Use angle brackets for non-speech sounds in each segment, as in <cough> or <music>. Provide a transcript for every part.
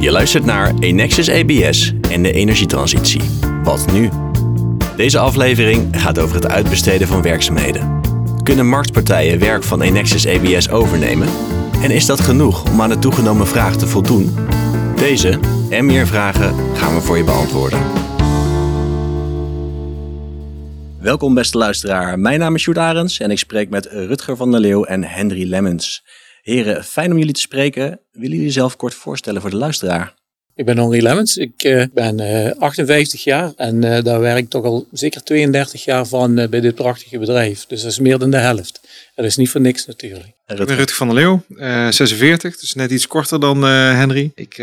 Je luistert naar Enexis ABS en de energietransitie. Wat nu? Deze aflevering gaat over het uitbesteden van werkzaamheden. Kunnen marktpartijen werk van Enexis ABS overnemen? En is dat genoeg om aan de toegenomen vraag te voldoen? Deze en meer vragen gaan we voor je beantwoorden. Welkom beste luisteraar, mijn naam is Sjoerd Arends en ik spreek met Rutger van der Leeuw en Henry Lemmens. Heren, fijn om jullie te spreken. Willen jullie zelf kort voorstellen voor de luisteraar? Ik ben Henry Lemmens, ik uh, ben uh, 58 jaar en uh, daar werk ik toch al zeker 32 jaar van uh, bij dit prachtige bedrijf. Dus dat is meer dan de helft. Dat is niet voor niks natuurlijk. Ik ben Rutger van der Leeuw, 46, dus net iets korter dan Henry. Ik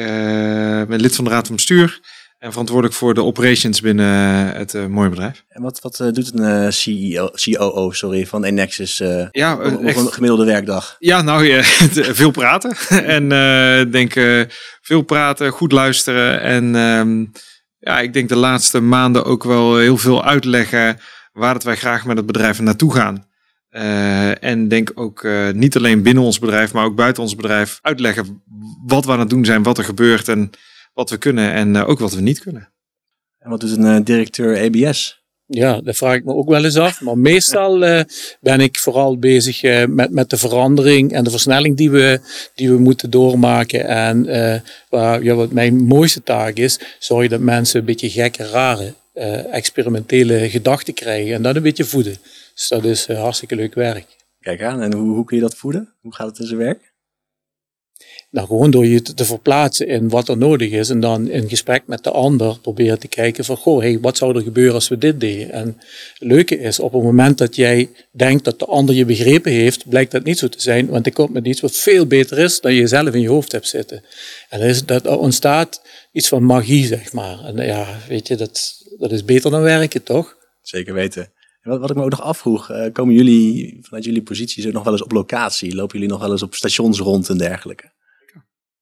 ben lid van de Raad van Bestuur en verantwoordelijk voor de operations binnen het uh, mooie bedrijf. En wat, wat uh, doet een CEO, COO sorry, van Enexis ja, op, echt, een gemiddelde werkdag? Ja, nou ja, <laughs> veel praten. <laughs> en denk veel praten, goed luisteren. En um, ja, ik denk de laatste maanden ook wel heel veel uitleggen waar dat wij graag met het bedrijf naartoe gaan. en denk ook niet alleen binnen ons bedrijf, maar ook buiten ons bedrijf uitleggen wat we aan het doen zijn, wat er gebeurt en wat we kunnen en uh, ook wat we niet kunnen. En wat doet een uh, directeur ABS? Ja, dat vraag ik me ook wel eens af. Maar meestal uh, ben ik vooral bezig met, met de verandering en de versnelling die we, die we moeten doormaken. En waar, ja, wat mijn mooiste taak is, zorg dat mensen een beetje gekke, rare, experimentele gedachten krijgen. En dat een beetje voeden. Dus dat is hartstikke leuk werk. Kijk aan, en hoe, hoe kun je dat voeden? Hoe gaat het in zijn werk? Nou, gewoon door je te verplaatsen in wat er nodig is. En dan in gesprek met de ander proberen te kijken van, goh, hey, wat zou er gebeuren als we dit deden? En het leuke is, op het moment dat jij denkt dat de ander je begrepen heeft, blijkt dat niet zo te zijn. Want er komt met iets wat veel beter is dan je zelf in je hoofd hebt zitten. En dat, is, dat ontstaat iets van magie, zeg maar. En ja, weet je, dat, dat is beter dan werken, toch? Zeker weten. Wat, ik me ook nog afvroeg, uh, komen jullie vanuit jullie posities ook nog wel eens op locatie? Lopen jullie nog wel eens op stations rond en dergelijke?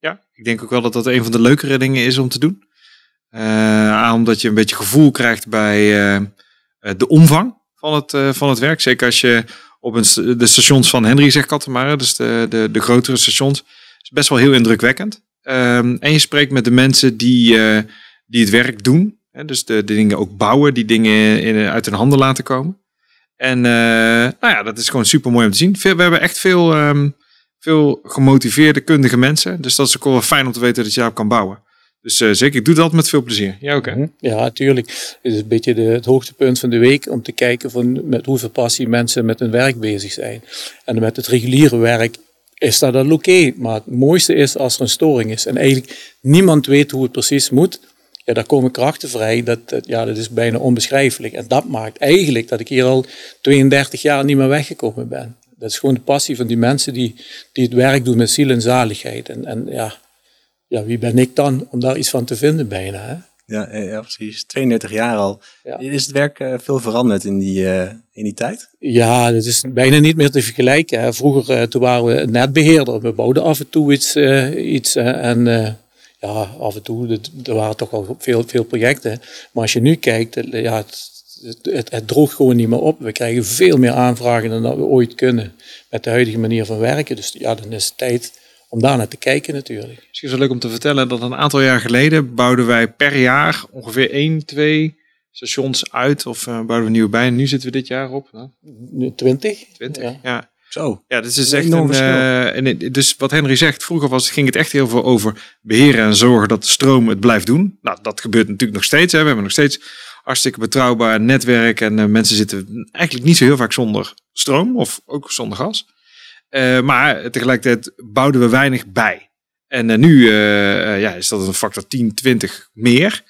Ja, ik denk ook wel dat dat een van de leukere dingen is om te doen. Uh, omdat je een beetje gevoel krijgt bij uh, de omvang van het, uh, van het werk. Zeker als je op een, de stations van Henry zegt Kattenmaren, dus de, de, de grotere stations, is best wel heel indrukwekkend. Um, en je spreekt met de mensen die, die het werk doen. Hè, dus de, de dingen ook bouwen, die dingen in, uit hun handen laten komen. En nou ja, dat is gewoon super mooi om te zien. We hebben echt veel um, veel gemotiveerde, kundige mensen. Dus dat is ook wel fijn om te weten dat je daarop kan bouwen. Dus uh, zeker, ik doe dat met veel plezier. Ook, hè? Mhm. Ja, natuurlijk. Het is een beetje de, het hoogtepunt van de week om te kijken van met hoeveel passie mensen met hun werk bezig zijn. En met het reguliere werk is dat dan oké. Maar het mooiste is als er een storing is. En eigenlijk niemand weet hoe het precies moet. Ja, daar komen krachten vrij. Dat, ja, dat is bijna onbeschrijfelijk. En dat maakt eigenlijk dat ik hier al 32 jaar niet meer weggekomen ben. Dat is gewoon de passie van die mensen die, die het werk doen met ziel en zaligheid. En, en ja, ja, wie ben ik dan om daar iets van te vinden bijna? Hè? Ja, ja, precies. 32 jaar al. Ja. Is het werk uh, veel veranderd in die, uh, in die tijd? Ja, dat is bijna niet meer te vergelijken. Hè. Vroeger uh, toen waren we netbeheerder. We bouwden af en toe iets. iets en ja, af en toe, er waren toch wel veel, veel projecten. Maar als je nu kijkt, ja, het, het, het, droogt gewoon niet meer op. We krijgen veel meer aanvragen dan dat we ooit kunnen met de huidige manier van werken. Dus ja, dan is het tijd om daar naar te kijken natuurlijk. Misschien is het leuk om te vertellen dat een aantal jaar geleden bouwden wij per jaar ongeveer 1, 2 stations uit of uh, bouwden we nieuwe bij. En nu zitten we dit jaar op? Nou? Nu 20. 20, ja. ja. Zo. Ja, dit is echt een. Uh, en dus wat Henry zegt, vroeger was, ging het echt heel veel over beheren en zorgen dat de stroom het blijft doen. Nou, dat gebeurt natuurlijk nog steeds. Hè. We hebben nog steeds hartstikke betrouwbaar netwerk. En uh, mensen zitten eigenlijk niet zo heel vaak zonder stroom of ook zonder gas. Uh, maar tegelijkertijd bouwden we weinig bij. En uh, nu ja, is dat een factor 10, 20 meer.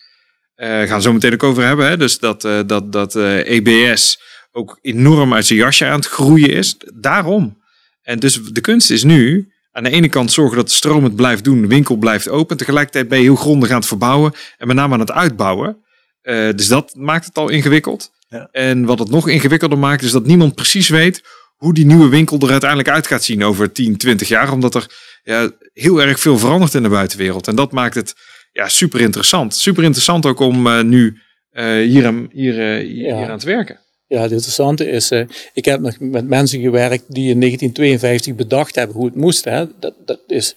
gaan we zo meteen ook over hebben. Hè? Dus dat, dat, dat EBS ook enorm uit zijn jasje aan het groeien is. Daarom. En dus de kunst is nu aan de ene kant zorgen dat de stroom het blijft doen, de winkel blijft open. Tegelijkertijd ben je heel grondig aan het verbouwen en met name aan het uitbouwen. Uh, dus dat maakt het al ingewikkeld. Ja. En wat het nog ingewikkelder maakt, is dat niemand precies weet hoe die nieuwe winkel er uiteindelijk uit gaat zien over 10, 20 jaar. Omdat er ja, heel erg veel verandert in de buitenwereld. En dat maakt het ja, super interessant. Super interessant ook om uh, nu uh, hier, aan, hier, hier, ja. hier, aan te werken. Ja, het interessante is, uh, ik heb nog met mensen gewerkt die in 1952 bedacht hebben hoe het moest. Hè. Dat, dat is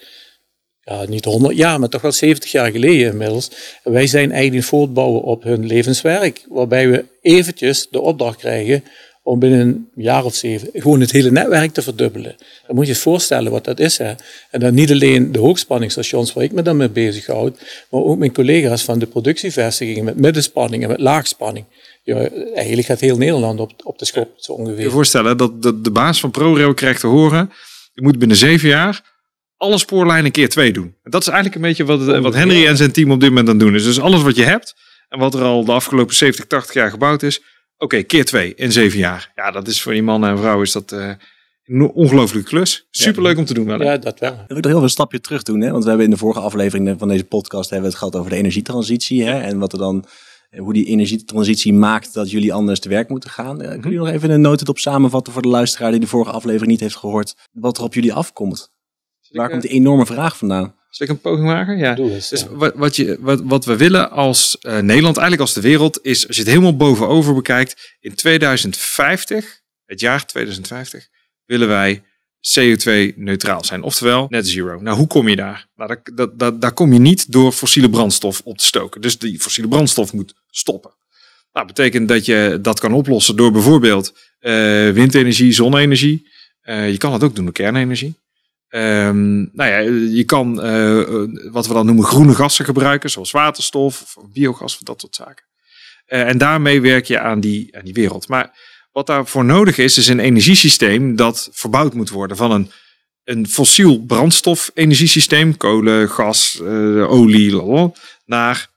niet 100 jaar, maar toch wel 70 jaar geleden inmiddels. Wij zijn eigenlijk voortbouwen op hun levenswerk, waarbij we eventjes de opdracht krijgen om binnen een jaar of zeven gewoon het hele netwerk te verdubbelen. Dan moet je je voorstellen wat dat is. Hè. En dan niet alleen de hoogspanningsstations waar ik me dan mee bezighoud, maar ook mijn collega's van de productievestigingen met middenspanning en met laagspanning. Ja, eigenlijk gaat heel Nederland op, op de schop, zo ongeveer. Je voorstellen dat de, de baas van ProRail krijgt te horen, je moet binnen zeven jaar alle spoorlijnen keer twee doen. En dat is eigenlijk een beetje wat, wat Henry en zijn team op dit moment aan doen is. Dus alles wat je hebt en wat er al de afgelopen 70, 80 jaar gebouwd is, oké, keer twee in zeven jaar. Ja, dat is voor die man en vrouw is dat uh, een ongelooflijke klus. Superleuk om te doen. Wel, ja, dat wel. Dan wil ik nog heel veel een stapje terug doen. Hè? Want we hebben in de vorige aflevering van deze podcast hebben we het gehad over de energietransitie. Hè? En wat er dan hoe die energietransitie maakt dat jullie anders te werk moeten gaan. Kun je nog even een notendop samenvatten voor de luisteraar die de vorige aflevering niet heeft gehoord, wat er op jullie afkomt? Waar komt die enorme vraag vandaan? Zal ik een poging maken? Ja. eens, dus wat, wat, je, wat, wat we willen als uh, Nederland, eigenlijk als de wereld, is als je het helemaal bovenover bekijkt, in 2050, het jaar 2050, willen wij CO2-neutraal zijn. Oftewel net zero. Nou, hoe kom je daar? Nou, dat, dat, daar kom je niet door fossiele brandstof op te stoken. Dus die fossiele brandstof moet stoppen. Nou, dat betekent dat je dat kan oplossen door bijvoorbeeld uh, windenergie, zonne-energie. Uh, je kan dat ook doen door kernenergie. Um, nou ja, je kan uh, wat we dan noemen groene gassen gebruiken, zoals waterstof of biogas of dat soort zaken. Uh, en daarmee werk je aan die, aan die wereld. Maar wat daarvoor nodig is, is een energiesysteem dat verbouwd moet worden van een, een fossiel brandstof energiesysteem, kolen, gas, uh, olie, naar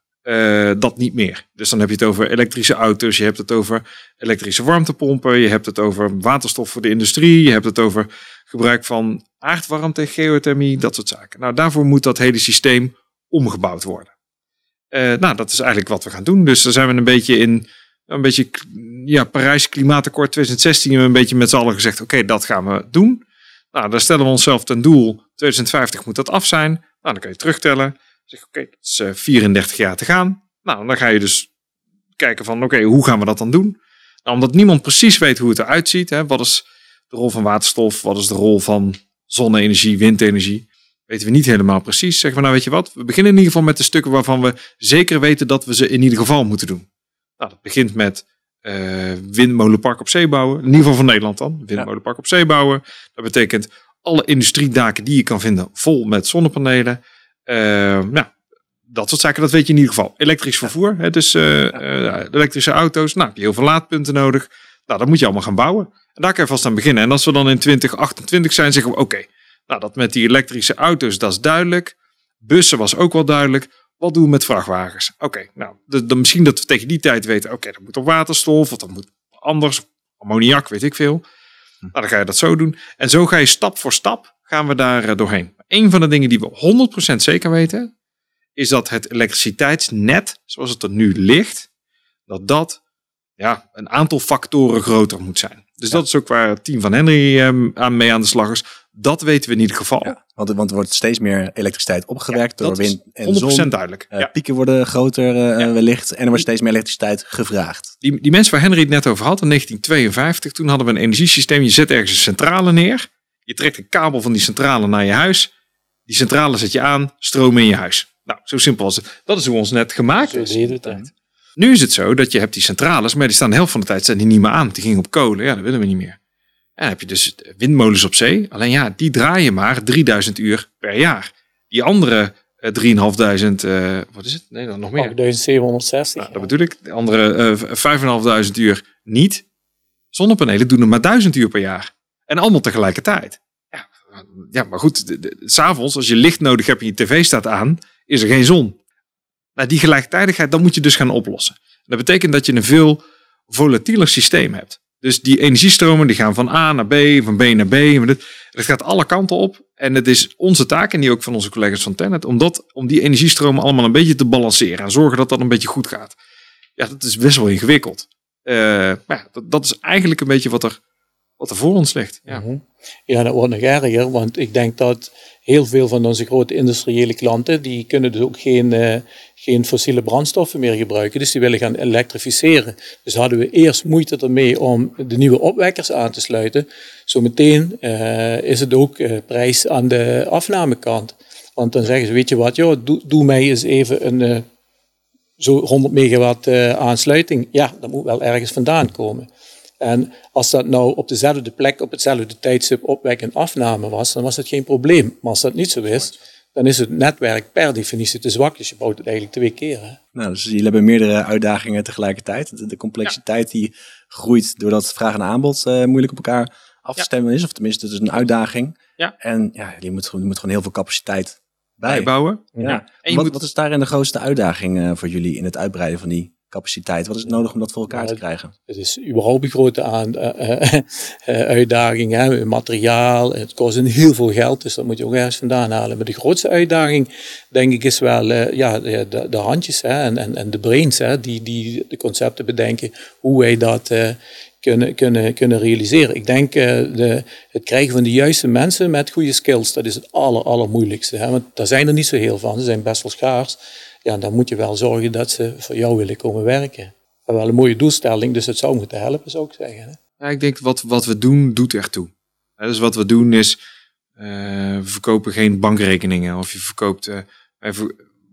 dat niet meer. Dus dan heb je het over elektrische auto's, je hebt het over elektrische warmtepompen, je hebt het over waterstof voor de industrie, je hebt het over gebruik van aardwarmte, geothermie, dat soort zaken. Nou, daarvoor moet dat hele systeem omgebouwd worden. Uh, nou, dat is eigenlijk wat we gaan doen. Dus daar zijn we een beetje in, een beetje, ja, Parijs Klimaatakkoord 2016, hebben we een beetje met z'n allen gezegd, oké, dat gaan we doen. Nou, daar stellen we onszelf ten doel, 2050 moet dat af zijn. Nou, dan kan je terugtellen. Zeg, oké, het is 34 eh, jaar te gaan. Nou, dan ga je dus kijken van, oké, hoe gaan we dat dan doen? Nou, omdat niemand precies weet hoe het eruit ziet, hè, wat is de rol van waterstof, wat is de rol van zonne-energie, windenergie. Weten we niet helemaal precies. Zeggen we nou, weet je wat? We beginnen in ieder geval met de stukken waarvan we zeker weten dat we ze in ieder geval moeten doen. Nou, dat begint met uh, windmolenpark op zee bouwen. In ieder geval van Nederland dan. Windmolenpark op zee bouwen. Dat betekent alle industriedaken die je kan vinden vol met zonnepanelen. Uh, nou, dat soort zaken, dat weet je in ieder geval. Elektrisch vervoer, hè, dus uh, elektrische auto's. Nou, heb je heel veel laadpunten nodig. Nou, dat moet je allemaal gaan bouwen. En daar kan je vast aan beginnen. En als we dan in 2028 zijn, zeggen we oké, nou dat met die elektrische auto's, dat is duidelijk. Bussen was ook wel duidelijk. Wat doen we met vrachtwagens? Oké, nou, de, misschien dat we tegen die tijd weten, oké, dat moet op waterstof of dat moet anders, ammoniak, weet ik veel. Hm. Nou, dan ga je dat zo doen. En zo ga je stap voor stap, gaan we daar uh, doorheen. Een van de dingen die we 100% zeker weten, is dat het elektriciteitsnet, zoals het er nu ligt, dat dat ja, een aantal factoren groter moet zijn. Dus dat is ook waar het team van Henry um, aan mee aan de slag is. Dat weten we in ieder geval. Ja, want, want er wordt steeds meer elektriciteit opgewerkt door wind en 100% zon. duidelijk. Uh, Pieken worden groter uh, wellicht en er wordt steeds meer elektriciteit gevraagd. Die, die mensen waar Henry het net over had in 1952, toen hadden we een energiesysteem. Je zet ergens een centrale neer. Je trekt een kabel van die centrale naar je huis. Die centrale zet je aan, stroom in je huis. Nou, zo simpel als het. Dat is hoe ons net gemaakt is. Nu is het zo dat je hebt die centrales, maar die staan de helft van de tijd staan die niet meer aan. Die gingen op kolen, ja, dat willen we niet meer. En dan heb je dus windmolens op zee. Alleen ja, die draaien maar 3000 uur per jaar. Die andere uh, 3500, uh, wat is het? Nee, dan nog meer. 8760. Nou, dat bedoel ik. De andere uh, 5500 uur niet. Zonnepanelen doen er maar 1000 uur per jaar. En allemaal tegelijkertijd. Ja, ja maar goed, s'avonds als je licht nodig hebt en je tv staat aan, is er geen zon. Nou, die gelijktijdigheid, dan moet je dus gaan oplossen. Dat betekent dat je een veel volatieler systeem hebt. Dus die energiestromen die gaan van A naar B, van B naar B. Dat gaat alle kanten op. En het is onze taak, en die ook van onze collega's van Tenet, om, dat, om die energiestromen allemaal een beetje te balanceren. En zorgen dat dat een beetje goed gaat. Ja, dat is best wel ingewikkeld. Maar ja, dat, dat, is eigenlijk een beetje wat er, wat er voor ons ligt. Ja. Mhm. ja, dat wordt nog erger, want ik denk dat heel veel van onze grote industriële klanten, die kunnen dus ook geen, uh, geen fossiele brandstoffen meer gebruiken. Dus die willen gaan elektrificeren. Dus hadden we eerst moeite ermee om de nieuwe opwekkers aan te sluiten. Zometeen uh, is het ook uh, prijs aan de afnamekant. Want dan zeggen ze, weet je wat, joh, doe, doe mij eens even een zo 100 megawatt aansluiting. Ja, dat moet wel ergens vandaan komen. En als dat nou op dezelfde plek, op hetzelfde tijdstip opwek en afname was, dan was het geen probleem. Maar als dat niet zo is, dan is het netwerk per definitie te zwak. Dus je bouwt het eigenlijk twee keer. Hè? Nou, dus jullie hebben meerdere uitdagingen tegelijkertijd. De, complexiteit die groeit doordat vraag en aanbod uh, moeilijk op elkaar af te stemmen is. Of tenminste, het is een uitdaging. Ja. En ja, je moet, je moet gewoon heel veel capaciteit bijbouwen. Ja. ja. En wat, moet... wat is daarin de grootste uitdaging uh, voor jullie in het uitbreiden van die capaciteit? Wat is het nodig om dat voor elkaar te krijgen? Het is überhaupt een grote aan, uh, uh, <laughs> uitdaging. Hè? Materiaal, het kost heel veel geld, dus dat moet je ook ergens vandaan halen. Maar de grootste uitdaging, denk ik, is wel ja, de, de, handjes hè? En, en, en de brains hè? Die, die de concepten bedenken, hoe wij dat kunnen, kunnen, kunnen realiseren. Ik denk de, het krijgen van de juiste mensen met goede skills, dat is het aller, allermoeilijkste. Hè? Want daar zijn er niet zo heel van, ze zijn best wel schaars ja, dan moet je wel zorgen dat ze voor jou willen komen werken. Is wel een mooie doelstelling, dus het zou moeten helpen, zou ik zeggen. Ja, ik denk wat, wat we doen, doet echt toe. Dus wat we doen is, uh, we verkopen geen bankrekeningen of je verkoopt. Wij,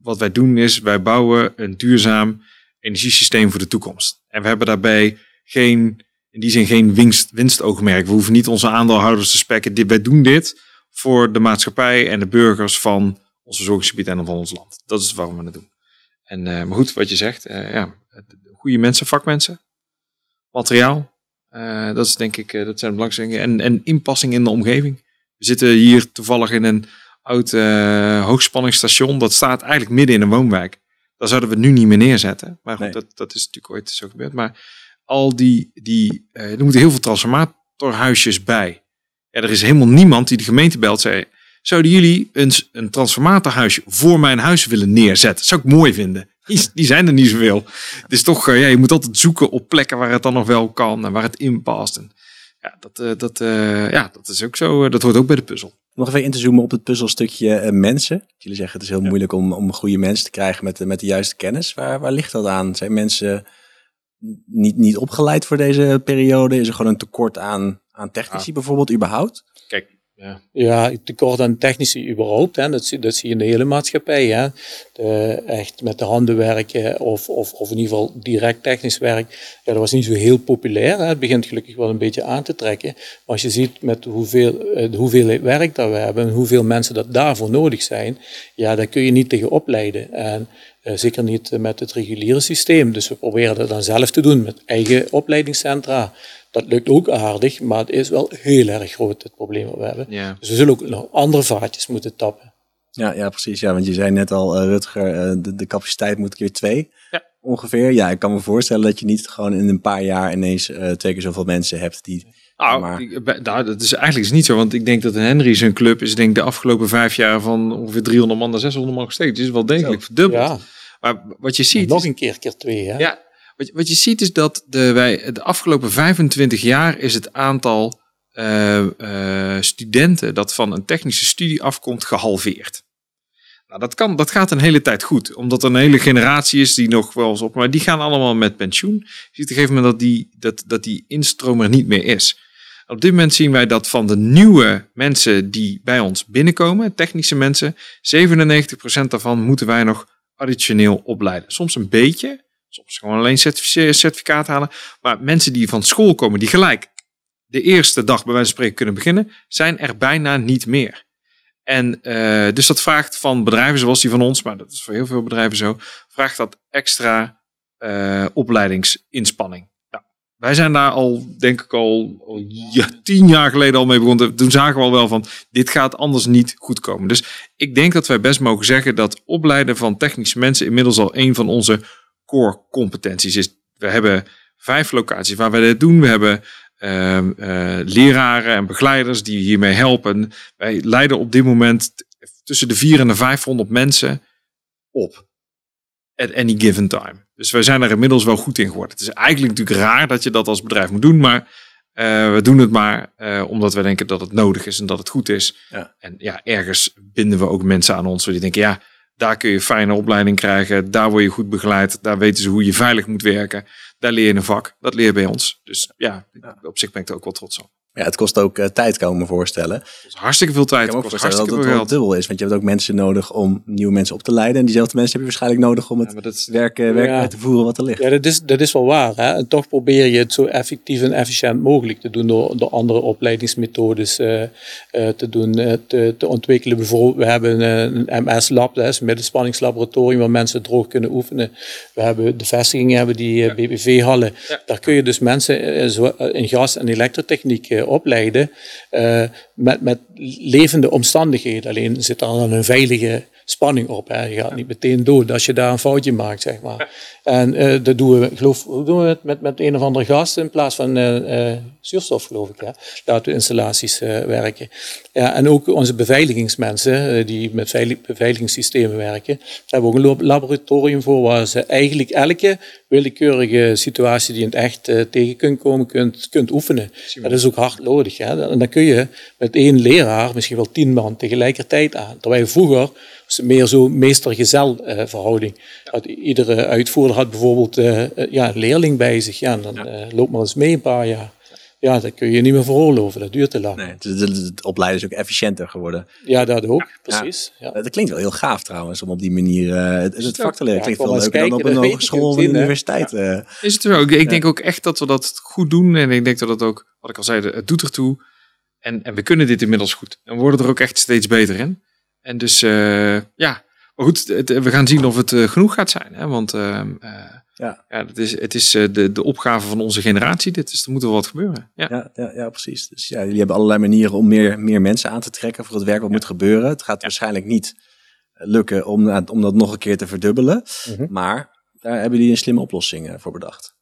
wat wij doen is, wij bouwen een duurzaam energiesysteem voor de toekomst. En we hebben daarbij geen, in die zin geen winst, winstoogmerk. We hoeven niet onze aandeelhouders te spekken. Wij doen dit voor de maatschappij en de burgers van ons verzorgingsgebied en van ons land. Dat is waarom we het doen. En, uh, maar goed, wat je zegt, uh, ja, goede mensen, vakmensen, materiaal, uh, dat is denk ik, dat zijn de belangrijkste dingen. En, en inpassing in de omgeving. We zitten hier toevallig in een oud hoogspanningsstation. Dat staat eigenlijk midden in een woonwijk. Daar zouden we het nu niet meer neerzetten. Maar goed, dat, dat is natuurlijk ooit zo gebeurd. Maar al die, die er moeten heel veel transformatorhuisjes bij. Ja, er is helemaal niemand die de gemeente belt zei Zouden jullie een, een transformatorhuisje voor mijn huis willen neerzetten? Dat zou ik mooi vinden. Die, die zijn er niet zoveel. Het is toch, uh, ja, je moet altijd zoeken op plekken waar het dan nog wel kan en waar het in past. En ja, dat, uh, dat, uh, ja, dat is ook zo. dat hoort ook bij de puzzel. Nog even in te zoomen op het puzzelstukje mensen. Jullie zeggen het is heel moeilijk om, om goede mensen te krijgen met, met de juiste kennis. Waar, waar ligt dat aan? Zijn mensen niet, niet opgeleid voor deze periode? Is er gewoon een tekort aan, aan technici bijvoorbeeld überhaupt? Ja. ja, tekort aan technici überhaupt. Hè. Dat, dat zie je in de hele maatschappij. Hè. De, echt met de handen werken of, of, of in ieder geval direct technisch werk. Ja, dat was niet zo heel populair. Hè. Het begint gelukkig wel een beetje aan te trekken. Maar als je ziet met hoeveel, eh, de werk dat we hebben en hoeveel mensen dat daarvoor nodig zijn, ja, daar kun je niet tegen opleiden. En zeker niet met het reguliere systeem. Dus we proberen dat dan zelf te doen met eigen opleidingscentra. Dat lukt ook aardig, maar het is wel heel erg groot het probleem dat we hebben. Ja. Dus we zullen ook nog andere vaatjes moeten tappen. Ja, ja precies. Ja, want je zei net al, uh, Rutger, uh, de, de, capaciteit moet keer twee. Ja. Ongeveer. Ja, ik kan me voorstellen dat je niet gewoon in een paar jaar ineens uh, twee keer zoveel mensen hebt die. Nou, maar... nou, dat is eigenlijk is niet zo, want ik denk dat Henry zijn club is, denk de afgelopen vijf jaar van ongeveer 300 man naar 600 man gestegen. Het is wel degelijk verdubbeld. Ja. Maar wat je ziet. Nog een keer, keer twee, hè? Ja, wat, wat je ziet is dat de, wij, de afgelopen 25 jaar is het aantal uh, uh, studenten dat van een technische studie afkomt gehalveerd. Nou, dat, kan, dat gaat een hele tijd goed, omdat er een hele generatie is die nog wel eens op, maar die gaan allemaal met pensioen. Je ziet op een gegeven moment dat die, dat, dat die instroom er niet meer is. Op dit moment zien wij dat van de nieuwe mensen die bij ons binnenkomen, technische mensen, 97% daarvan moeten wij nog additioneel opleiden. Soms een beetje, soms gewoon alleen certificaat halen. Maar mensen die van school komen, die gelijk de eerste dag bij wijze van spreken kunnen beginnen, zijn er bijna niet meer. En uh, dus dat vraagt van bedrijven zoals die van ons, maar dat is voor heel veel bedrijven zo, vraagt dat extra uh, opleidingsinspanning. Wij zijn daar al, denk ik al, al ja, tien jaar geleden al mee begonnen. Toen zagen we al wel van, dit gaat anders niet goed komen. Dus ik denk dat wij best mogen zeggen dat opleiden van technische mensen inmiddels al een van onze core competenties is. We hebben vijf locaties waar we dit doen. We hebben uh, uh, leraren en begeleiders die hiermee helpen. Wij leiden op dit moment tussen de 400 en de 500 mensen op. At any given time. Dus wij zijn er inmiddels wel goed in geworden. Het is eigenlijk natuurlijk raar dat je dat als bedrijf moet doen, maar uh, we doen het maar uh, omdat we denken dat het nodig is en dat het goed is. Ja. En ja, ergens binden we ook mensen aan ons die denken, ja, daar kun je fijne opleiding krijgen. Daar word je goed begeleid. Daar weten ze hoe je veilig moet werken. Daar leer je een vak. Dat leer je bij ons. Dus ja, op zich ben ik er ook wel trots op. Ja, het kost ook uh, tijd, kan ik me voorstellen. Is hartstikke veel tijd. Ik kan me kost ook voorstellen dat het wel dubbel is. Want je hebt ook mensen nodig om nieuwe mensen op te leiden. En diezelfde mensen heb je waarschijnlijk nodig om het ja, dat, werk, uh, werk uit te voeren wat er ligt. Ja, dat is, dat is wel waar. Hè? En toch probeer je het zo effectief en efficiënt mogelijk te doen door, door andere opleidingsmethodes uh, te doen, te, te, ontwikkelen. Bijvoorbeeld, we hebben een MS-lab, dat is een middenspanningslaboratorium waar mensen droog kunnen oefenen. We hebben de vestigingen, hebben die. BBV-hallen. Ja. Daar kun je dus mensen in gas- en elektrotechniek opleiden uh, met, met levende omstandigheden. Alleen zit dan een veilige spanning op. Hè. Je gaat niet meteen dood als je daar een foutje maakt, zeg maar. En uh, dat doen we, geloof, hoe doen we het met, met een of andere gas in plaats van uh, zuurstof, geloof ik. Hè. Laten we installaties werken. Ja, en ook onze beveiligingsmensen, die met beveiligingssystemen werken, daar hebben we ook een laboratorium voor waar ze eigenlijk elke willekeurige situatie die in het echt tegen kunt komen, kunt, kunt oefenen. Dat is ook hard nodig. Hè. En dan kun je met één leraar misschien wel tien man tegelijkertijd aan. Terwijl vroeger meer zo meester-gezel uh, verhouding. Ja. Iedere uitvoerder had bijvoorbeeld uh, ja, een leerling bij zich. Ja, en dan ja. loopt maar eens mee een paar jaar. Ja, dat kun je niet meer veroorloven. Dat duurt te lang. Nee, dus het opleiden is ook efficiënter geworden. Ja, dat ook. Precies. Ja. Dat klinkt wel heel gaaf trouwens, om op die manier uh, het, het vak te leren. klinkt wel leuker dan op een hogeschool of een universiteit. Uh. Is het wel. Ik denk ook echt dat we dat goed doen. En ik denk dat het ook, wat ik al zei, het doet ertoe. En, en we kunnen dit inmiddels goed. En we worden er ook echt steeds beter in. En dus uh, ja, maar goed, het, we gaan zien of het uh, genoeg gaat zijn. Hè? Want uh, ja. ja, het is, het is de, de opgave van onze generatie. Dit is, er moet wel wat gebeuren. Ja. Ja, ja, ja, precies. Dus ja, jullie hebben allerlei manieren om meer, meer mensen aan te trekken voor het werk wat moet gebeuren. Het gaat waarschijnlijk niet lukken om, om dat nog een keer te verdubbelen. Mm -hmm. Maar daar hebben jullie een slimme oplossing voor bedacht.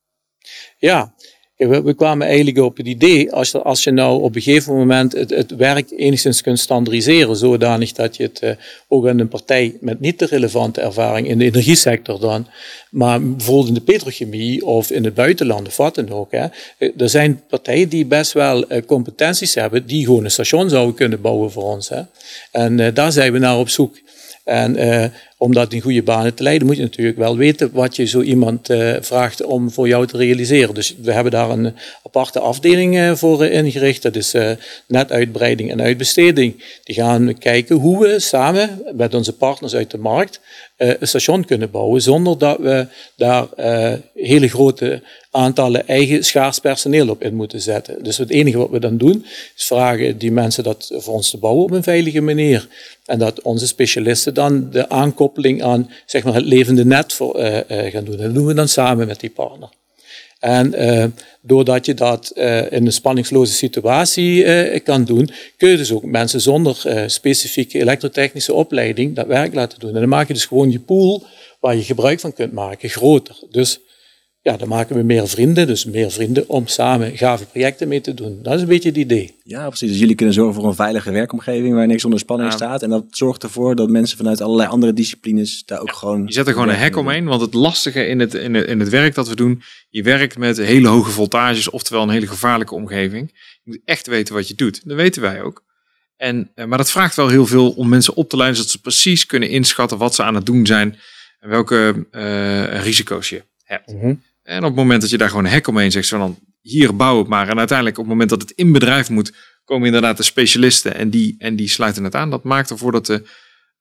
Ja, we, kwamen eigenlijk op het idee, als, als je nou op een gegeven moment het, het werk enigszins kunt standaardiseren, zodanig dat je het uh, ook aan een partij met niet de relevante ervaring in de energiesector dan, maar bijvoorbeeld in de petrochemie of in het buitenland of wat dan ook. Hè. Eh, er zijn partijen die best wel uh, competenties hebben, die gewoon een station zouden kunnen bouwen voor ons. Hè. En daar zijn we naar op zoek. En om dat in goede banen te leiden, moet je natuurlijk wel weten wat je zo iemand uh, vraagt om voor jou te realiseren. Dus we hebben daar een aparte afdeling uh, voor uh, ingericht. Dat is netuitbreiding en uitbesteding. Die gaan kijken hoe we samen met onze partners uit de markt een station kunnen bouwen zonder dat we daar hele grote aantallen eigen schaars personeel op in moeten zetten. Dus het enige wat we dan doen, is vragen die mensen dat voor ons te bouwen op een veilige manier. En dat onze specialisten dan de aankoppeling aan zeg maar, het levende net uh, uh, gaan doen. dat doen we dan samen met die partner. En uh, doordat je dat in een spanningsloze situatie kan doen, kun je dus ook mensen zonder specifieke elektrotechnische opleiding dat werk laten doen. En dan maak je dus gewoon je pool waar je gebruik van kunt maken groter. Dus ja, dan maken we meer vrienden, dus meer vrienden om samen gave projecten mee te doen. Dat is een beetje het idee. Ja, precies. Dus jullie kunnen zorgen voor een veilige werkomgeving waar niks onder spanning staat. En dat zorgt ervoor dat mensen vanuit allerlei andere disciplines daar ook gewoon... Je zet er gewoon een hek omheen, want het lastige in het, in, het, in het werk dat we doen, je werkt met hele hoge voltages, oftewel een hele gevaarlijke omgeving. Je moet echt weten wat je doet. Dat weten wij ook. En, eh, maar dat vraagt wel heel veel om mensen op te leiden, zodat ze precies kunnen inschatten wat ze aan het doen zijn en welke uh, risico's je hebt. Mm -hmm. En op het moment dat je daar gewoon een hek omheen zegt, van dan hier bouw het maar. En uiteindelijk op het moment dat het in bedrijf moet, komen inderdaad de specialisten en die, en die sluiten het aan. Dat maakt ervoor dat, de,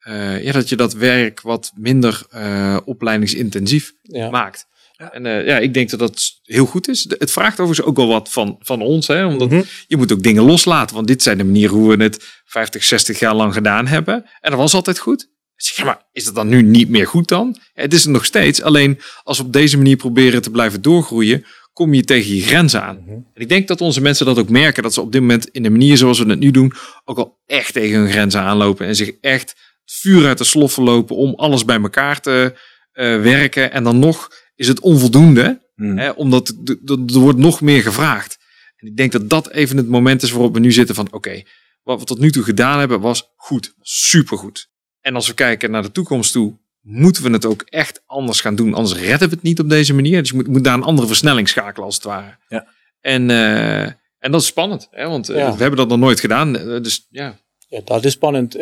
uh, ja, dat je dat werk wat minder uh, opleidingsintensief ja. maakt. Ja. En uh, ja, ik denk dat dat heel goed is. Het vraagt overigens ook wel wat van, van ons. Hè? Omdat mm -hmm. je moet ook dingen loslaten. Want dit zijn de manieren hoe we het 50, 60 jaar lang gedaan hebben. En dat was altijd goed. Zeg maar, is dat dan nu niet meer goed dan? Het is het nog steeds. Alleen als we op deze manier proberen te blijven doorgroeien, kom je tegen je grenzen aan. -hmm. En ik denk dat onze mensen dat ook merken, dat ze op dit moment in de manier zoals we het nu doen, ook al echt tegen hun grenzen aanlopen en zich echt vuur uit de sloffen lopen om alles bij elkaar te uh, werken. En dan nog is het onvoldoende, hè, omdat er wordt nog meer gevraagd. En ik denk dat dat even het moment is waarop we nu zitten van oké, okay, wat we tot nu toe gedaan hebben was goed, supergoed. En als we kijken naar de toekomst toe, moeten we het ook echt anders gaan doen. Anders redden we het niet op deze manier. Dus je moet, moet daar een andere versnelling schakelen als het ware. Ja. En, uh, en dat is spannend, hè? want uh, ja. we hebben dat nog nooit gedaan. Uh, dus ja. Ja, dat is spannend.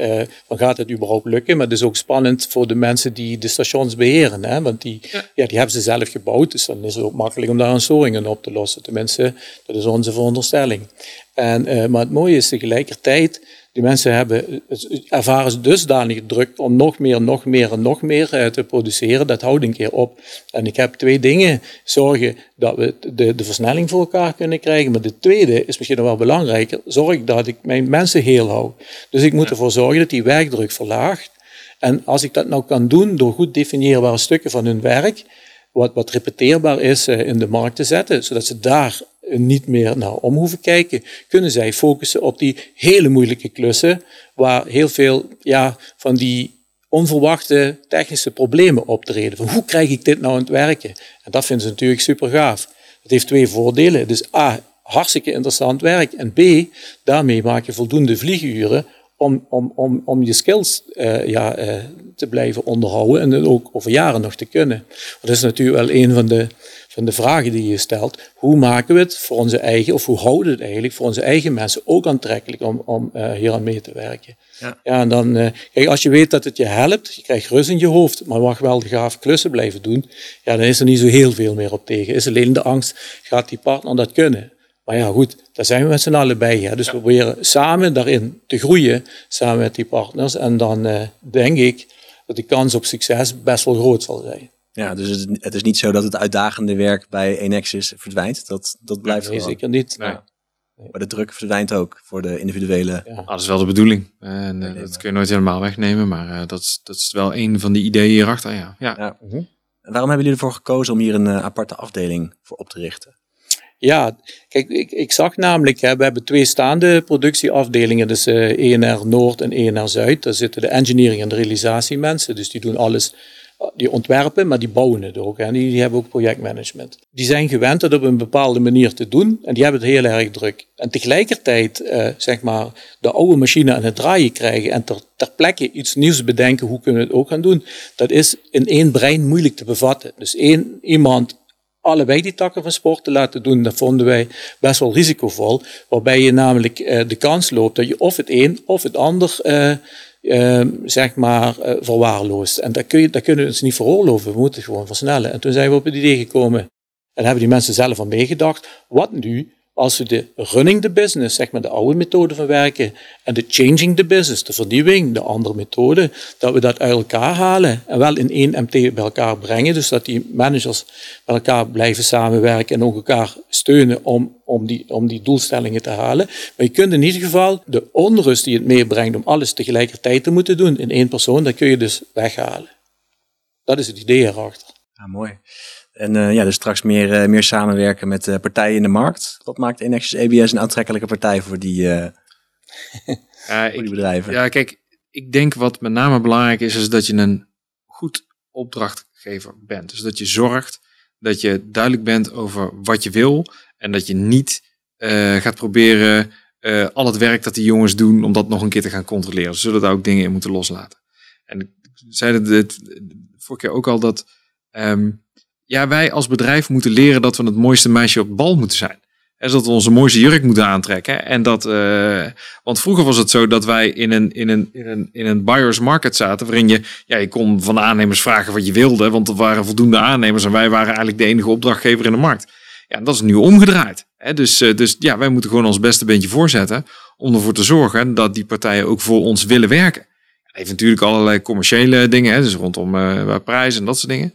Van gaat het überhaupt lukken? Maar het is ook spannend voor de mensen die de stations beheren. Hè? Want die, ja. die hebben ze zelf gebouwd. Dus dan is het ook makkelijk om daar een storingen op te lossen. Tenminste, dat is onze veronderstelling. En, maar het mooie is tegelijkertijd die mensen hebben, ervaren dusdanig druk om nog meer, nog meer en nog meer eh, te produceren. Dat houdt een keer op. En ik heb twee dingen. Zorgen dat we de, de versnelling voor elkaar kunnen krijgen. Maar de tweede is misschien nog wel belangrijker. Zorg dat ik mijn mensen heel hou. Dus ik moet ervoor zorgen dat die werkdruk verlaagt. En als ik dat nou kan doen door goed definieerbare stukken van hun werk, wat, wat repeteerbaar is eh, in de markt te zetten, zodat ze daar niet meer naar om hoeven kijken, kunnen zij focussen op die hele moeilijke klussen, waar heel veel ja, van die onverwachte technische problemen optreden. Van hoe krijg ik dit nou aan het werken? En dat vinden ze natuurlijk super gaaf. Het heeft twee voordelen. Dus A, hartstikke interessant werk. En B, daarmee maak je voldoende vlieguren om, om, om, om je skills uh, ja, uh, te blijven onderhouden en ook over jaren nog te kunnen. Dat is natuurlijk wel een van de van de vragen die je stelt. Hoe maken we het voor onze eigen, of hoe houden we het eigenlijk voor onze eigen mensen ook aantrekkelijk om, om uh, hier aan mee te werken? Ja, ja en dan, uh, kijk, als je weet dat het je helpt, je krijgt rust in je hoofd, maar mag wel de gaaf klussen blijven doen, ja, dan is er niet zo heel veel meer op tegen. Is alleen de angst, gaat die partner dat kunnen? Maar ja, goed, daar zijn we met z'n allen bij. Hè? Dus we proberen samen daarin te groeien, samen met die partners. En dan uh, denk ik dat de kans op succes best wel groot zal zijn. Ja, dus het, het, is niet zo dat het uitdagende werk bij Enexis verdwijnt. Dat, dat blijft nee, zeker niet. Nee. Maar de druk verdwijnt ook voor de individuele. Ja. Ah, dat is wel de bedoeling. En, uh, dat kun je nooit helemaal wegnemen, maar uh, dat, is, dat is wel een van die ideeën hierachter. Ja. Ja. ja. Uh -huh. En waarom hebben jullie ervoor gekozen om hier een uh, aparte afdeling voor op te richten? Ja, kijk, ik, ik zag namelijk, hè, we hebben twee staande productieafdelingen, dus uh, ENR Noord en ENR Zuid. Daar zitten de engineering en de realisatie mensen, dus die doen alles die ontwerpen, maar die bouwen het ook. En die, hebben ook projectmanagement. Die zijn gewend dat op een bepaalde manier te doen en die hebben het heel erg druk. En tegelijkertijd, uh, zeg maar, de oude machine aan het draaien krijgen en ter, ter plekke iets nieuws bedenken, hoe kunnen we het ook gaan doen, dat is in één brein moeilijk te bevatten. Dus één iemand allebei die takken van sport te laten doen, dat vonden wij best wel risicovol. Waarbij je namelijk uh, de kans loopt dat je of het een of het ander uh, uh, zeg maar, uh, verwaarloost. En dat, je, dat kunnen we ons niet veroorloven. We moeten gewoon versnellen. En toen zijn we op het idee gekomen. En hebben die mensen zelf al meegedacht. Wat nu als we de running the business, zeg maar de oude methode van werken, en de changing the business, de vernieuwing, de andere methode, dat we dat uit elkaar halen en wel in één MT bij elkaar brengen. Dus dat die managers met elkaar blijven samenwerken en ook elkaar steunen om, om, die, om die doelstellingen te halen. Maar je kunt in ieder geval de onrust die het meebrengt om alles tegelijkertijd te moeten doen in één persoon, dat kun je dus weghalen. Dat is het idee erachter. Ja, mooi. En uh, ja, dus straks meer, uh, meer samenwerken met uh, partijen in de markt. Wat maakt Enexis ABS een aantrekkelijke partij voor die, <laughs> voor die bedrijven? Ja, kijk, ik denk wat met name belangrijk is, is dat je een goed opdrachtgever bent. Dus dat je zorgt dat je duidelijk bent over wat je wil. En dat je niet gaat proberen al het werk dat die jongens doen, om dat nog een keer te gaan controleren. Ze zullen daar ook dingen in moeten loslaten. En ik zei het vorige keer ook al dat... Um, ja, wij als bedrijf moeten leren dat we het mooiste meisje op bal moeten zijn. En dat we onze mooiste jurk moeten aantrekken. En dat, uh, want vroeger was het zo dat wij in een, in een, in een, in een buyer's market zaten. Waarin je, ja, je kon van de aannemers vragen wat je wilde. Want er waren voldoende aannemers en wij waren eigenlijk de enige opdrachtgever in de markt. Ja, dat is nu omgedraaid. Hè? Dus, uh, dus ja, wij moeten gewoon ons beste beentje voorzetten. Om ervoor te zorgen dat die partijen ook voor ons willen werken. Heeft natuurlijk allerlei commerciële dingen. Hè? Dus rondom uh, prijzen en dat soort dingen.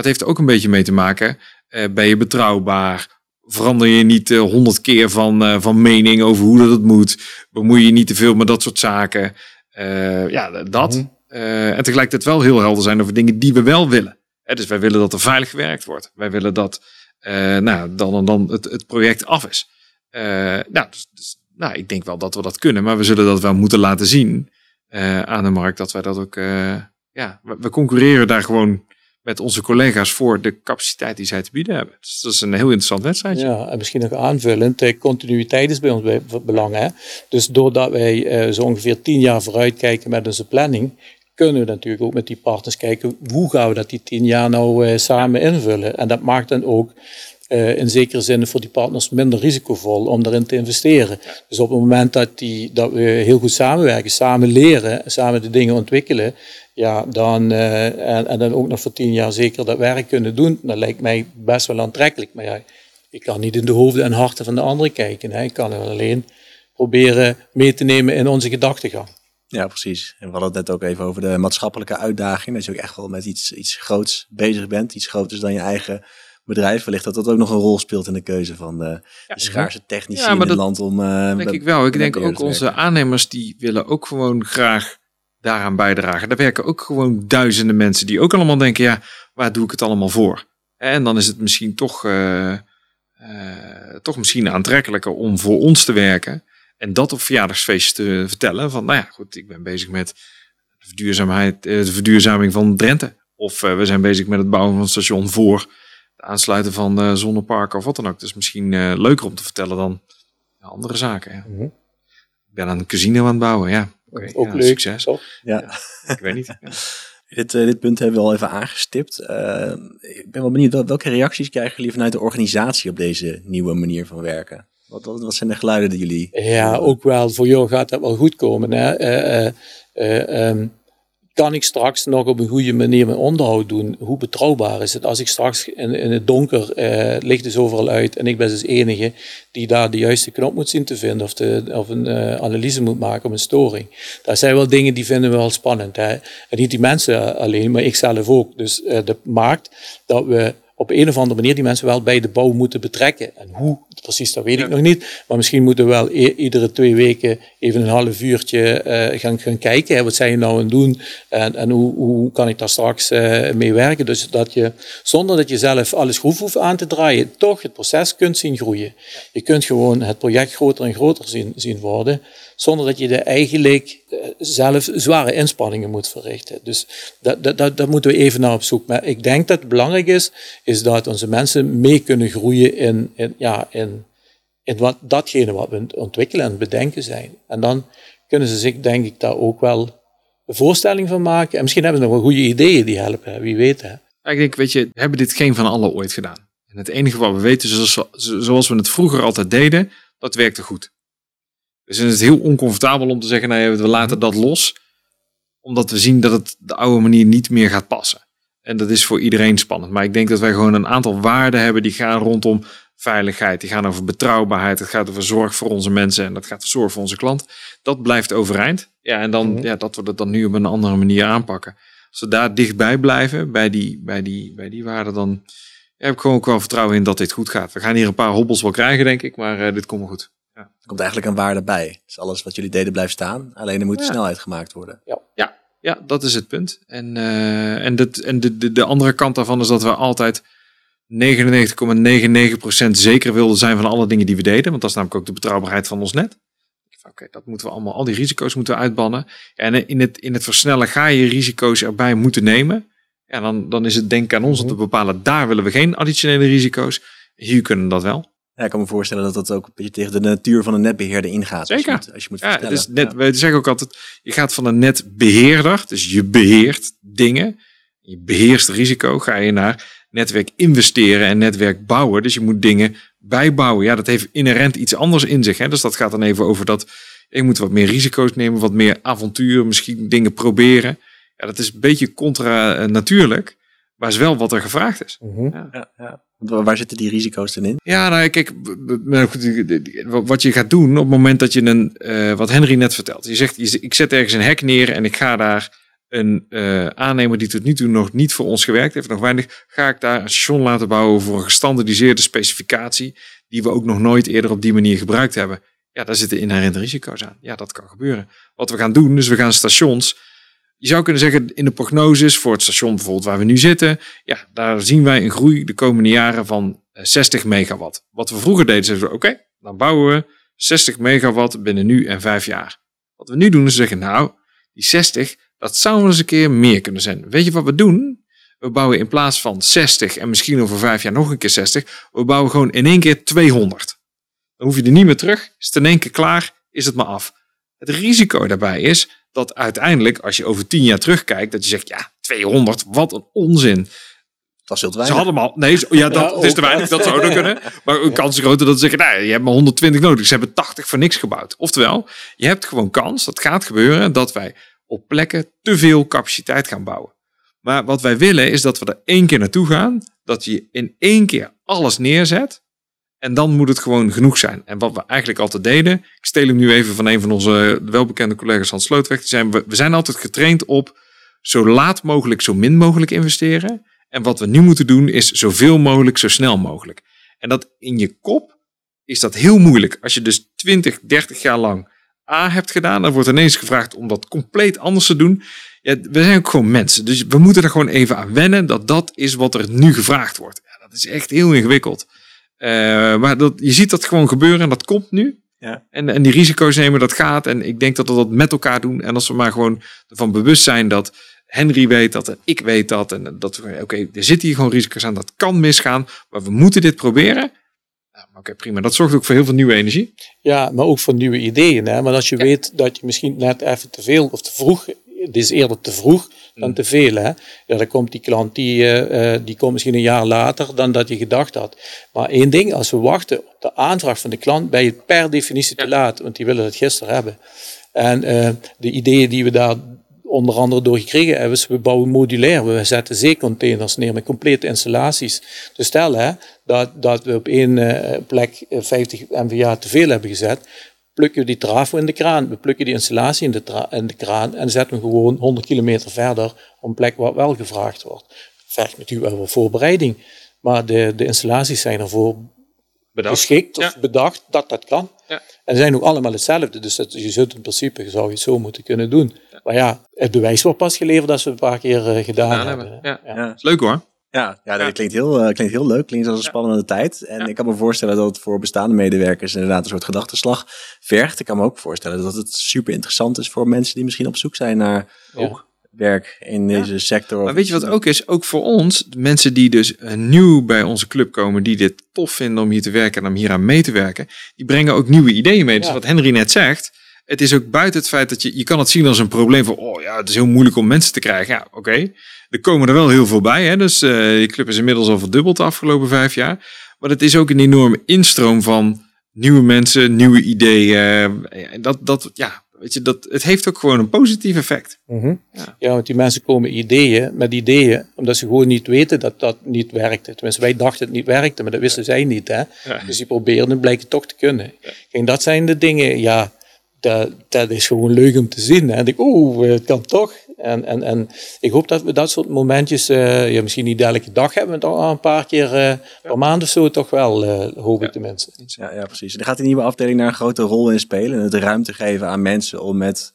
Het heeft ook een beetje mee te maken. Uh, ben je betrouwbaar? Verander je niet honderd uh, keer van, uh, van mening over hoe dat het moet? Bemoei je niet te veel met dat soort zaken? ja, dat. -hmm. en tegelijkertijd wel heel helder zijn over dingen die we wel willen. dus wij willen dat er veilig gewerkt wordt. Wij willen dat nou, dan, dan het, het project af is. nou, dus, dus, nou, ik denk wel dat we dat kunnen, maar we zullen dat wel moeten laten zien aan de markt dat wij dat ook. ja, we, we concurreren daar gewoon met onze collega's voor de capaciteit die zij te bieden hebben. Dus dat is een heel interessant wedstrijdje. Ja, en misschien nog aanvullend, continuïteit is bij ons belang. Dus doordat wij uh, zo ongeveer tien jaar vooruit kijken met onze planning, kunnen we natuurlijk ook met die partners kijken, hoe gaan we dat die tien jaar nou uh, samen invullen. En dat maakt dan ook uh, in zekere zin voor die partners minder risicovol om daarin te investeren. Dus op het moment dat, die, dat we heel goed samenwerken, samen leren, samen de dingen ontwikkelen, ja, dan, uh, en, en, dan ook nog voor tien jaar zeker dat werk kunnen doen, dat lijkt mij best wel aantrekkelijk. Maar ja, ik kan niet in de hoofden en harten van de anderen kijken. Hè. Ik kan alleen proberen mee te nemen in onze gedachtegang. Ja, precies. En we hadden het net ook even over de maatschappelijke uitdaging. Dat je ook echt wel met iets, iets groots bezig bent. Iets groters dan je eigen bedrijf. Wellicht dat dat ook nog een rol speelt in de keuze van de, de schaarse technici in het land. Om, uh, denk ik wel. Ik denk ook onze aannemers die willen ook gewoon graag daaraan bijdragen. Daar werken ook gewoon duizenden mensen die ook allemaal denken, ja, waar doe ik het allemaal voor? En dan is het misschien toch, uh, uh, toch misschien aantrekkelijker om voor ons te werken en dat op verjaardagsfeest te vertellen. Van nou ja, goed, ik ben bezig met de, verduurzaamheid, eh, de verduurzaming van Drenthe. Of uh, we zijn bezig met het bouwen van een station voor het aansluiten van uh, zonneparken of wat dan ook. Dus misschien uh, leuker om te vertellen dan andere zaken. Ja. Mm -hmm. Ik ben aan een casino aan het bouwen, ja. Okay, ook ja, leuk. Succes. Ja. ja. ik weet niet. <laughs> Ja. Dit, uh, dit punt hebben we al even aangestipt. ik ben wel benieuwd, welke reacties krijgen jullie vanuit de organisatie op deze nieuwe manier van werken? Wat, wat, wat, zijn de geluiden die jullie... Ja, ook wel. Voor jou gaat dat wel goed komen. Hè? Uh, uh, um, kan ik straks nog op een goede manier mijn onderhoud doen? Hoe betrouwbaar is het als ik straks in, in het donker uh, licht is overal uit en ik ben dus enige die daar de juiste knop moet zien te vinden of, de, of een uh, analyse moet maken op een storing? Dat zijn wel dingen die vinden we wel spannend. Hè? En niet die mensen alleen, maar ik zelf ook. Dus uh, dat maakt dat we op een of andere manier die mensen wel bij de bouw moeten betrekken. En hoe, precies, dat weet ik nog niet. Maar misschien moeten we wel e iedere twee weken even een half uurtje uh, gaan, gaan kijken. Hè, wat zijn je nou aan het doen? En, en hoe, hoe kan ik daar straks uh, mee werken? Dus dat je, zonder dat je zelf alles schroef hoeft aan te draaien, toch het proces kunt zien groeien. Je kunt gewoon het project groter en groter zien, zien worden zonder dat je er eigenlijk uh, zelf zware inspanningen moet verrichten. Dus dat, dat, dat, dat, moeten we even naar op zoek. Maar ik denk dat het belangrijk is, is dat onze mensen mee kunnen groeien in, in, ja, in, in wat, datgene wat we ontwikkelen en bedenken zijn. En dan kunnen ze zich, denk ik, daar ook wel een voorstelling van maken. En misschien hebben ze nog wel goede ideeën die helpen, wie weet. Hè. Ik denk, weet je, we hebben dit geen van allen ooit gedaan. En het enige wat we weten, zoals, zoals we het vroeger altijd deden, dat werkte goed. Dus het heel oncomfortabel om te zeggen, nou, we laten dat los. Omdat we zien dat het de oude manier niet meer gaat passen. En dat is voor iedereen spannend. Maar ik denk dat wij gewoon een aantal waarden hebben die gaan rondom veiligheid. Die gaan over betrouwbaarheid. Het gaat over zorg voor onze mensen. En dat gaat over zorg voor onze klant. Dat blijft overeind. Ja, en dan, mhm. ja, dat we dat dan nu op een andere manier aanpakken. Als we daar dichtbij blijven, bij die, bij die, bij die waarden, dan heb ik gewoon ook wel vertrouwen in dat dit goed gaat. We gaan hier een paar hobbels wel krijgen, denk ik. Maar uh, dit komt wel goed. Ja. Er komt eigenlijk een waarde bij. Dus alles wat jullie deden blijft staan. Alleen er moet ja. snelheid gemaakt worden. Ja, ja, ja dat is het punt. En, uh, en, dat, en de, de, de andere kant daarvan is dat we altijd 99,99% ,99 zeker wilden zijn van alle dingen die we deden. Want dat is namelijk ook de betrouwbaarheid van ons net. Oké, okay, dat moeten we allemaal, al die risico's moeten we uitbannen. En in het, in het versnellen ga je risico's erbij moeten nemen. Ja, dan, dan is het denk aan ons om te bepalen, daar willen we geen additionele risico's. Hier kunnen we dat wel. Ja, ik kan me voorstellen dat dat ook een beetje tegen de natuur van een netbeheerder ingaat. Zeker. Als je moet, als je moet ja, het is net, ja. We zeggen ook altijd, je gaat van een netbeheerder, dus je beheert dingen, je beheerst risico, ga je naar netwerk investeren en netwerk bouwen. Dus je moet dingen bijbouwen. Ja, dat heeft inherent iets anders in zich. Hè? Dus dat gaat dan even over dat je moet wat meer risico's nemen, wat meer avontuur, misschien dingen proberen. Ja, dat is een beetje contra natuurlijk, maar is wel wat er gevraagd is. Mm -hmm. ja. Ja, Waar zitten die risico's dan in? Ja, nou, kijk, wat je gaat doen op het moment dat je een, uh, wat Henry net vertelt. Je zegt, ik zet ergens een hek neer en ik ga daar een uh, aannemer die tot nu toe nog niet voor ons gewerkt heeft, nog weinig, ga ik daar een station laten bouwen voor een gestandardiseerde specificatie, die we ook nog nooit eerder op die manier gebruikt hebben. Ja, daar zitten inherente risico's aan. Ja, dat kan gebeuren. Wat we gaan doen, dus we gaan stations je zou kunnen zeggen in de prognoses voor het station bijvoorbeeld waar we nu zitten, ja, daar zien wij een groei de komende jaren van 60 megawatt. Wat we vroeger deden, zeiden we, oké, dan bouwen we 60 megawatt binnen nu en vijf jaar. Wat we nu doen is zeggen, nou, die 60, dat zou wel eens een keer meer kunnen zijn. Weet je wat we doen? We bouwen in plaats van 60 en misschien over vijf jaar nog een keer 60, we bouwen gewoon in één keer 200. Dan hoef je er niet meer terug, is het in één keer klaar, is het maar af. Het risico daarbij is dat uiteindelijk, als je over tien jaar terugkijkt, dat je zegt, ja, 200, wat een onzin. Dat is heel te Ze weinig. hadden hem al. Nee, zo- ja, dat Ja, is te weinig. Dat zou ook kunnen. Maar een kans is groter dat ze zeggen, nou, je hebt maar 120 nodig. Ze hebben 80 voor niks gebouwd. Oftewel, je hebt gewoon kans, dat gaat gebeuren, dat wij op plekken te veel capaciteit gaan bouwen. Maar wat wij willen is dat we er één keer naartoe gaan. Dat je in één keer alles neerzet. En dan moet het gewoon genoeg zijn. En wat we eigenlijk altijd deden. Ik steel hem nu even van een van onze welbekende collega's Hans Slootweg. Die zijn, we, we zijn altijd getraind op zo laat mogelijk, zo min mogelijk investeren. En wat we nu moeten doen is zoveel mogelijk, zo snel mogelijk. En dat in je kop is dat heel moeilijk. Als je dus 20, 30 jaar lang A hebt gedaan, dan wordt ineens gevraagd om dat compleet anders te doen. Ja, we zijn ook gewoon mensen. Dus we moeten er gewoon even aan wennen dat dat is wat er nu gevraagd wordt. Ja, dat is echt heel ingewikkeld. Eh, maar dat, je ziet dat gewoon gebeuren en dat komt nu. Ja. En, en die risico's nemen, dat gaat. En ik denk dat we dat met elkaar doen. En als we maar gewoon ervan bewust zijn dat Henry weet dat en ik weet dat. En dat we, oké, er zitten hier gewoon risico's aan. Dat kan misgaan. Maar we moeten dit proberen. Oké, prima. Dat zorgt ook voor heel veel nieuwe energie. Ja, maar ook voor nieuwe ideeën. Hè? Maar als je Ja. weet dat je misschien net even te veel of te vroeg, het is eerder te vroeg dan Mm. te veel. Hè? Ja, dan komt die klant, die, eh, eh, die komt misschien een jaar later dan dat je gedacht had. Maar één ding, als we wachten op de aanvraag van de klant, ben je per definitie te laat, want die willen het gisteren hebben. En eh, de ideeën die we daar onder andere door gekregen hebben, is we bouwen modulair. We zetten zeecontainers neer met complete installaties. Dus stel hè, dat, dat we op één eh, plek eh, 50 MVA te veel hebben gezet, plukken we die trafo in de kraan. We plukken die installatie in de, in de kraan en zetten we gewoon 100 kilometer verder op een plek waar wel gevraagd wordt. Vergt natuurlijk wel wat voorbereiding, maar de, de installaties zijn ervoor geschikt of Ja. bedacht dat dat kan. Ja. En ze zijn ook allemaal hetzelfde, dus dat, je zult in principe zou je het zo moeten kunnen doen. Maar ja, het bewijs wordt pas geleverd als we het een paar keer eh, gedaan, Gedaan hebben. hebben, ja. Ja. Leuk hoor. Ja, ja, dat Ja. Klinkt, heel, eh, klinkt heel leuk. Klinkt als een spannende tijd. En Ja. ik kan me voorstellen dat het voor bestaande medewerkers inderdaad een soort gedachtenslag vergt. Ik kan me ook voorstellen dat het super interessant is voor mensen die misschien op zoek zijn naar Ja. ook werk in deze sector. Maar weet je wat ook is? Ook voor ons, de mensen die dus eh, nieuw bij onze club komen, die dit tof vinden om hier te werken en om hier aan mee te werken, die brengen ook nieuwe ideeën mee. Dus wat Henry net zegt, het is ook buiten het feit dat je, je kan het zien als een probleem van, oh ja, het is heel moeilijk om mensen te krijgen. Ja, oké. Er komen er wel heel veel bij. Hè? Dus eh die club is inmiddels al verdubbeld de afgelopen vijf jaar. Maar het is ook een enorme instroom van nieuwe mensen, nieuwe ideeën. Dat, dat, ja, weet je, dat, het heeft ook gewoon een positief effect. Mhm. Ja. Ja. want die mensen komen ideeën, met ideeën, omdat ze gewoon niet weten dat dat niet werkte. Tenminste, wij dachten het niet werkte, maar dat wisten zij niet. Hè? Ja. Dus die proberen het blijken toch te kunnen. Kijk, dat zijn de dingen, ja, dat, dat is gewoon leuk om te zien. Hè? En ik, oeh, het kan toch. En, en, en ik hoop dat we dat soort momentjes, ja, misschien niet elke dag hebben, maar toch al een paar keer eh, per maand of zo toch wel, eh, hoop ik tenminste. Ja, ja, precies. Daar gaat die nieuwe afdeling daar een grote rol in spelen. En het ruimte geven aan mensen om met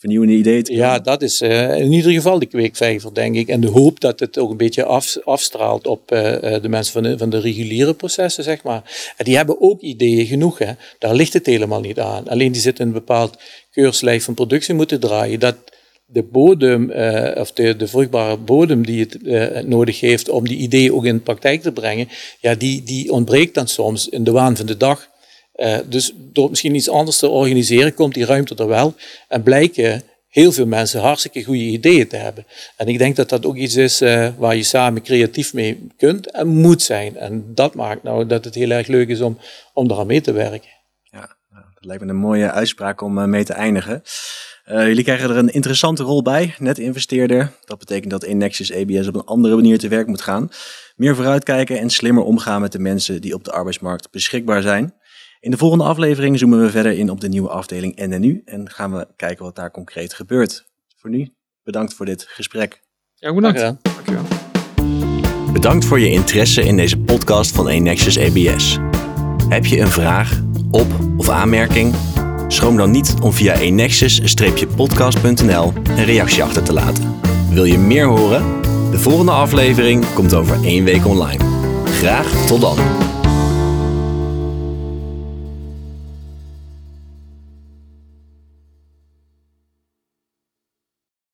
vernieuwende ideeën te Ja, dat is eh, in ieder geval de kweekvijver, denk ik. En de hoop dat het ook een beetje af, afstraalt op eh, eh, de mensen van de, van de reguliere processen, zeg maar. En die hebben ook ideeën genoeg, hè. Daar ligt het helemaal niet aan. Alleen die zitten in een bepaald keurslijf van productie moeten draaien. Dat de bodem, of de, de vruchtbare bodem die het nodig heeft om die ideeën ook in de praktijk te brengen, ja, die, die ontbreekt dan soms in de waan van de dag. Eh, dus door misschien iets anders te organiseren, komt die ruimte er wel. En blijken heel veel mensen hartstikke goede ideeën te hebben. En ik denk dat dat ook iets is eh, waar je samen creatief mee kunt en moet zijn. En dat maakt nou dat het heel erg leuk is om, om eraan mee te werken. Ja, nou, dat lijkt me een mooie uitspraak om eh, mee te eindigen. Jullie krijgen er een interessante rol bij, net investeerder. Dat betekent dat Nexus ABS op een andere manier te werk moet gaan. Meer vooruitkijken en slimmer omgaan met de mensen die op de arbeidsmarkt beschikbaar zijn. In de volgende aflevering zoomen we verder in op de nieuwe afdeling NNU en gaan we kijken wat daar concreet gebeurt. Voor nu, bedankt voor dit gesprek. Ja, bedankt. Gedaan. Dankjewel. Bedankt voor je interesse in deze podcast van Enexus ABS. Heb je een vraag, op- of aanmerking? Schroom dan niet om via enexus-podcast.nl een reactie achter te laten. Wil je meer horen? De volgende aflevering komt over één week online. Graag tot dan.